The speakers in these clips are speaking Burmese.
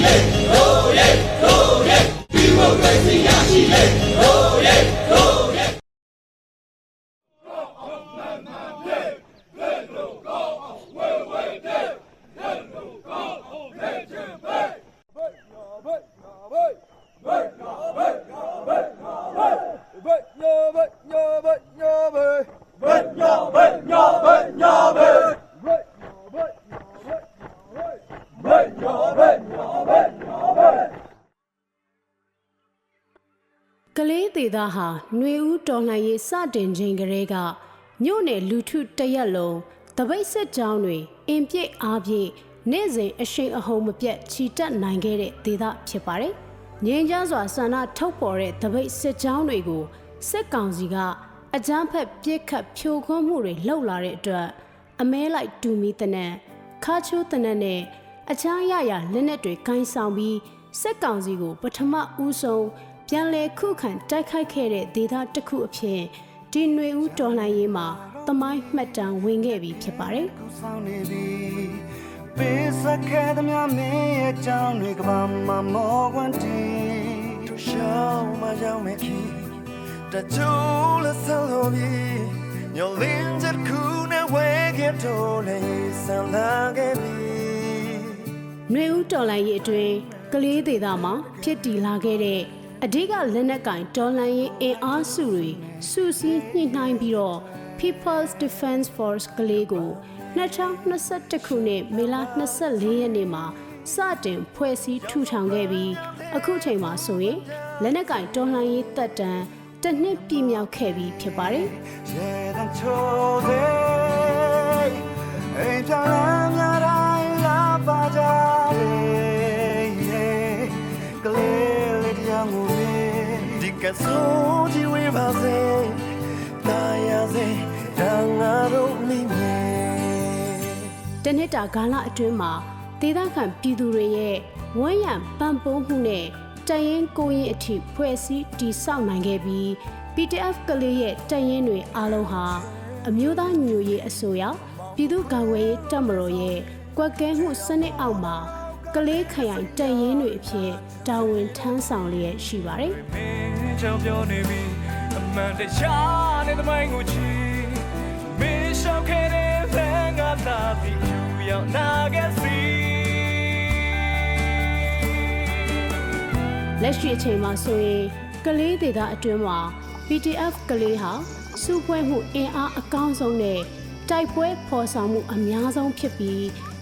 Hey! ကလေးသေးသားဟာຫນွေဦးတော်လှန်ရေးစတင်ချိန်ကလေးကမြို့နယ်လူထုတရက်လုံးတပိတ်စစ်ကြောင်းတွေအင်ပြည့်အားပြည့်နေ့စဉ်အရှိန်အဟုန်မပြတ်ချီတက်နိုင်ခဲ့တဲ့ဒေသဖြစ်ပါတယ်။ငြိမ်းချမ်းစွာဆန္ဒထုတ်ပေါ်တဲ့တပိတ်စစ်ကြောင်းတွေကိုစစ်ကောင်စီကအကြမ်းဖက်ပြစ်ခတ်ဖြိုခွင်းမှုတွေလှုပ်လာတဲ့အတွက်အမဲလိုက်တူမီတနက်ခါချိုးတနက်နဲ့အခြားရရလက်နက်တွေကင်ဆောင်ပြီးစစ်ကောင်စီကိုပထမဦးဆုံး ပြန်လည်ခုခံတိုက်ခိုက်ခဲ့တဲ့ဒေသတစ်ခုအဖြစ်ဒီຫນွေဦးတော်လှန်ရေးမှာတမိုင်းမှတ်တမ်းဝင်ခဲ့ပြီးဖြစ်ပါတယ်။ ကိုဆောင်နေသည်ပေးစခဲသမျှမင်းရဲ့ကြောင်းတွေကဘာမှမောကွန်တီတို့ရှောင်းမကြောင်မခီတချို့လက်ဆောင်လို့ပြီညလင်းချက်ခုနဲ့ဝဲခဲ့တော့လေဆန်လာခဲ့ပြီ ຫນွေဦးတော်လှန်ရေးအတွင်းကလေးဒေသမှာဖြစ်တည်လာခဲ့တဲ့ အဓိကလက်နက်ကင်တော်လှန်ရေးအင်အားစုတွေစုစည်းညှိနှိုင်းပြီးတော့ People's Defense Force ကလေးကို2021ခုနှစ်မေလ24ရက်နေ့မှာစတင်ဖွဲ့စည်းထူထောင်ခဲ့ပြီးအခုချိန်မှာဆိုရင်လက်နက်ကင်တော်လှန်ရေးတပ်တန်းတစ်နှစ်ပြည့်မြောက်ခဲ့ပြီးဖြစ်ပါတယ်။ ကဆိုးကြီးဝေးပါစေတာယာစေတန်ငါတို့မိမြေတနှစ်တာကာလအတွင်းမှာဒေသခံပြည်သူတွေရဲ့ဝန်းရံပံ့ပိုးမှုနဲ့တရင်ကိုရင်အထိဖွဲ့စည်းတည်ဆောက်နိုင်ခဲ့ပြီး PTF ကလေးရဲ့တရင်တွေအားလုံးဟာအမျိုးသားညွရေးအစိုးရပြည်သူ့ကာကွယ်ရေးတပ်မတော်ရဲ့ကွက်ကဲမှုစနစ်အောက်မှာ ကလေးခရိုင်တရင်တွေအဖြစ်တာဝန်ထမ်းဆောင်လျက်ရှိပါတယ်မင်းကြောင့်ပြောနေပြီအမှန်တရားနဲ့သမိုင်းကိုချီမင်းရှောက်ခဲ့တဲ့ဘန်ကလာပြီးကျူရောက်နာခဲ့စီလက်ရှိအချိန်မှာဆိုရင်ကလေးဒေသအတွင်းမှာ PTF ကလေးဟာစုဖွဲ့မှုအင်အားအကောင်းဆုံးနဲ့တိုက်ပွဲဖော်ဆောင်မှုအများဆုံးဖြစ်ပြီး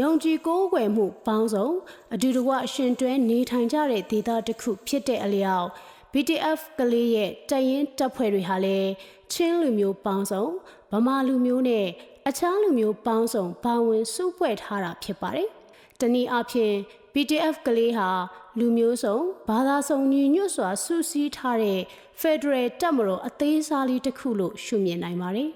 ယုံကြည်ကိုးကွယ်မှုပေါင်းစုံအတူတကွအရှင်တွဲနေထိုင်ကြတဲ့ဒေသတစ်ခုဖြစ်တဲ့အလျောက် BTF ကလေးရဲ့တရင်တပ်ဖွဲ့တွေဟာလည်းချင်းလူမျိုးပေါင်းစုံဗမာလူမျိုးနဲ့အခြားလူမျိုးပေါင်းစုံပါဝင်စုဖွဲ့ထားတာဖြစ်ပါတယ်။တနည်းအားဖြင့် BTF ကလေးဟာလူမျိုးစုံဘာသာစုံညီညွတ်စွာစုစည်းထားတဲ့ Federal တပ်မတော်အသေးစားလေးတစ်ခုလို့ရှုမြင်နိုင်ပါတယ်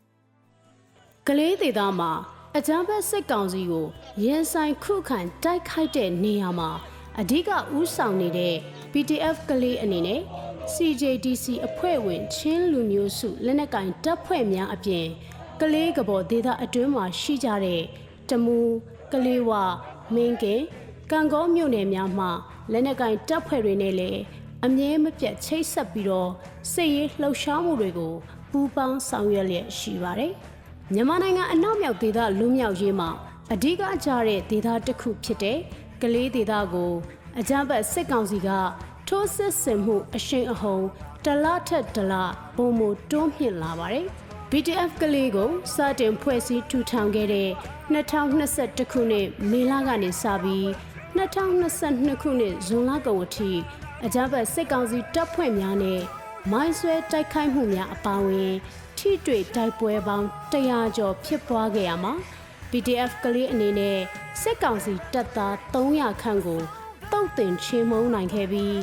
။ကလေးဒေသမှာ အကြမ်းဖက်စစ်ကောင်စီကိုရင်ဆိုင်ခုခံတိုက်ခိုက်တဲ့နေရာမှာအဓိကဦးဆောင်နေတဲ့ PTF ကလေးအနေနဲ့ CJDC အဖွဲ့ဝင်ချင်းလူမျိုးစုလက်နက်ကင်တပ်ဖွဲ့များအပြင် ကလေးကဘော်ဒေသအတွင်းမှာရှိကြတဲ့တမူကလေးဝမင်းကင်ကံကောမြို့နယ်များမှလက်နက်ကင်တပ်ဖွဲ့တွေနဲ့လည်းအမြဲမပြတ်ချိတ်ဆက်ပြီးတော့စစ်ရေးလှုပ်ရှားမှုတွေကိုပူးပေါင်းဆောင်ရွက်လျက်ရှိပါတယ်။ မြန်မာနိုင်ငံအနောက်မြောက်ဒေသလူမျိုးရေးမှာအဓိကကျတဲ့ဒေသတစ်ခုဖြစ်တဲ့ကလေးဒေသကိုအကြမ်းဖက်စစ်ကောင်စီကထိုးစစ်ဆင်မှုအရှိန်အဟုန်တလထက်တလပုံမတွန်းမြင့်လာပါတယ်။ BTF ကလေးကိုစတင်ဖွဲ့စည်းထူထောင်ခဲ့တဲ့2021ခုနှစ်မေလကနေစပြီး2022ခုနှစ်ဇွန်လကုန်အထိအကြမ်းဖက်စစ်ကောင်စီတပ်ဖွဲ့များနဲ့မိုင်းဆွဲတိုက်ခိုက်မှုများအပါအဝင် ထိတွေ့တိုက်ပွဲပေါင်း100ကျော်ဖြစ်ပွားခဲ့ရမှာ BTF ကလေးအနေနဲ့စစ်ကောင်စီတပ်သား300ခန့်ကိုတုတ်တင်ချင်းမုံနိုင်ခဲ့ပြီး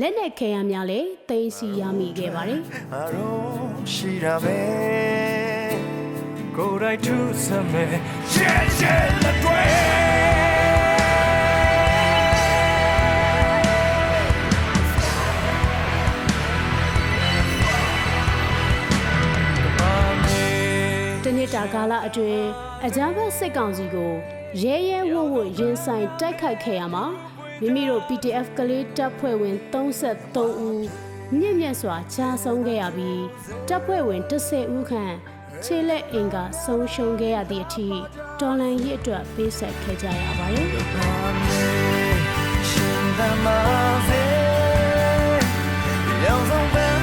လက်နက်ခဲယမ်းများလည်းတင်စီရမိခဲ့ပါတယ်အရုံးရှိတာပဲကိုယ်တိုင်ထူးစမဲ့ရှဲရှဲလက်တွေ နှစ်တာကာလအတွင်းအကြမ်းဖက်စစ်ကောင်စီကိုရဲရဲဝံ့ဝံ့ရင်ဆိုင်တိုက်ခိုက်ခဲ့ရမှာမိမိတို့ PDF ကလေးတပ်ဖွဲ့ဝင်33ဦးမြင့်မြတ်စွာခြားဆုံးခဲ့ရပြီးတပ်ဖွဲ့ဝင်10ဦးခန့်ခြေလက်အင်ကဆုံးရှုံးခဲ့ရသည့်အထိတော်လန်ရစ်အတွက်ပေးဆက်ခဲ့ကြရပါတယ်ရှင်သမစေရောင်စုံပ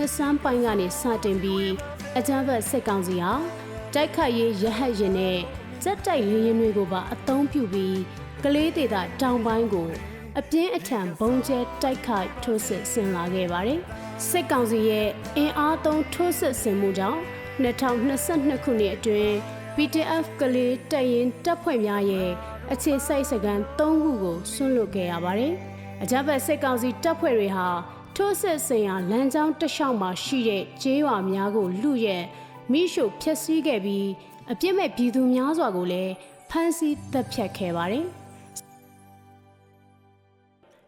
နှစ်နှစ်ဆန်းပိုင်းကနေစတင်ပြီးအကြမ်းဖက်စစ်ကောင်စီဟာတိုက်ခိုက်ရေးရဟတ်ရင်နဲ့စက်တိုက်လေရင်တွေကိုပါအသုံးပြုပြီးကလေးဒေသတောင်ပိုင်းကို အပြင်းအထန်ဘုံကျဲတိုက်ခိုက်ထိုးစစ်ဆင်လာခဲ့ပါတယ်။စစ်ကောင်စီရဲ့အင်အားသုံးထိုးစစ်ဆင်မှုကြောင့်2022ခုနှစ်အတွင်း PTF ကလေးတပ်ရင်တပ်ဖွဲ့များရဲ့အခြေစိုက်စခန်း၃ခုကိုဆွန့်လွတ်ခဲ့ရပါတယ်။အကြမ်းဖက်စစ်ကောင်စီတပ်ဖွဲ့တွေဟာ ထိုးစစ်ဆင်ရာလမ်းကြောင်းတစ်လျှောက်မှာရှိတဲ့ကျေးရွာများကိုလူရဲမိရှုဖျက်ဆီးခဲ့ပြီးအပြစ်မဲ့ပြည်သူများစွာကိုလည်းဖမ်းဆီးတပ်ဖြတ်ခဲ့ပါတယ်။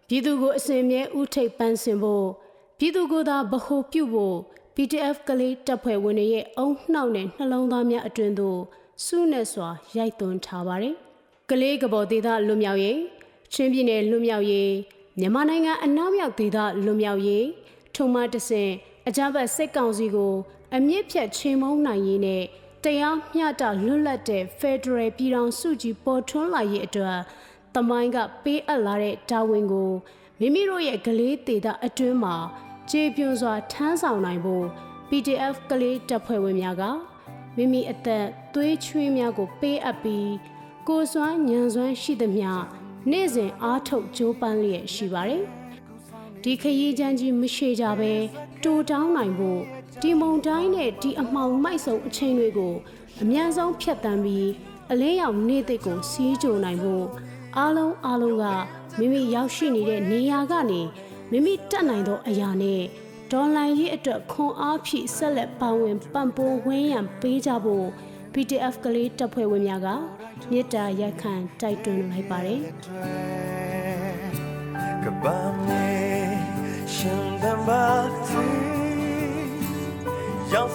ပြည်သူကိုအစဉ်မြဲဥထိပ်ပန်းစင်ဖို့ပြည်သူကိုသာဗဟိုပြုဖို့ PDF ကလေးတပ်ဖွဲ့ဝင်တွေရဲ့အုံနှောက်နဲ့နှလုံးသားများအတွင်သို့စုနဲ့စွာရိုက်သွင်းထားပါတယ်။ကလေးကဘော်ဒေသလွတ်မြောက်ရေးချင်းပြည်နယ်လွတ်မြောက်ရေး မြန်မာနိုင်ငံအနောက်မြောက်ဒေသလွတ်မြောက်ရေးထုံမတဆင်အကြမ်းဖက်စစ်ကောင်စီကို အမြင့်ဖြတ်ချိန်မုံနိုင်ရေးနဲ့တရားမျှတလွတ်လပ်တဲ့ Federal ပြည်ထောင်စုကြီးပေါ်ထွန်းလာရေးအတွက်တမိုင်းကပေးအပ်လာတဲ့တာဝန်ကိုမိမိတို့ရဲ့ကလေးဒေသအတွင်းမှာခြေပြွန်စွာထမ်းဆောင်နိုင်ဖို့ PDF ကလေးတပ်ဖွဲ့ဝင်များကမိမိအသက်သွေးချွေးများကိုပေးအပ်ပြီးကိုယ်စွမ်းဉာဏ်စွမ်းရှိသမျှ နေ့စဉ်အားထုတ်ကြိုးပမ်းလျက်ရှိပါတယ်။ဒီခရီးချမ်းကြီးမရှိကြပဲတူတောင်းနိုင်ဖို့ဒီမုံတိုင်းနဲ့ဒီအမှောင်မိုက်ဆုံအချိန်တွေကိုအမြန်ဆုံးဖြတ်တန်းပြီးအလင်းရောင်နေ့သိကိုစီးကြိုနိုင်ဖို့အားလုံးအားလုံးကမိမိရောက်ရှိနေတဲ့နေရာကနေမိမိတက်နိုင်သောအရာနဲ့ဒေါ်လာရေးအတွက်ခွန်အားဖြည့်ဆက်လက်ပါဝင်ပံ့ပိုးဝန်းရံပေးကြဖို့ PDF ကလေးတပ်ဖွဲ့ဝင်များကမြစ်တာရက်ခံတိုက်တွန်းလိုက်ပါတယ်ကဘာမေရှင်တမ္ဘာသီရောက်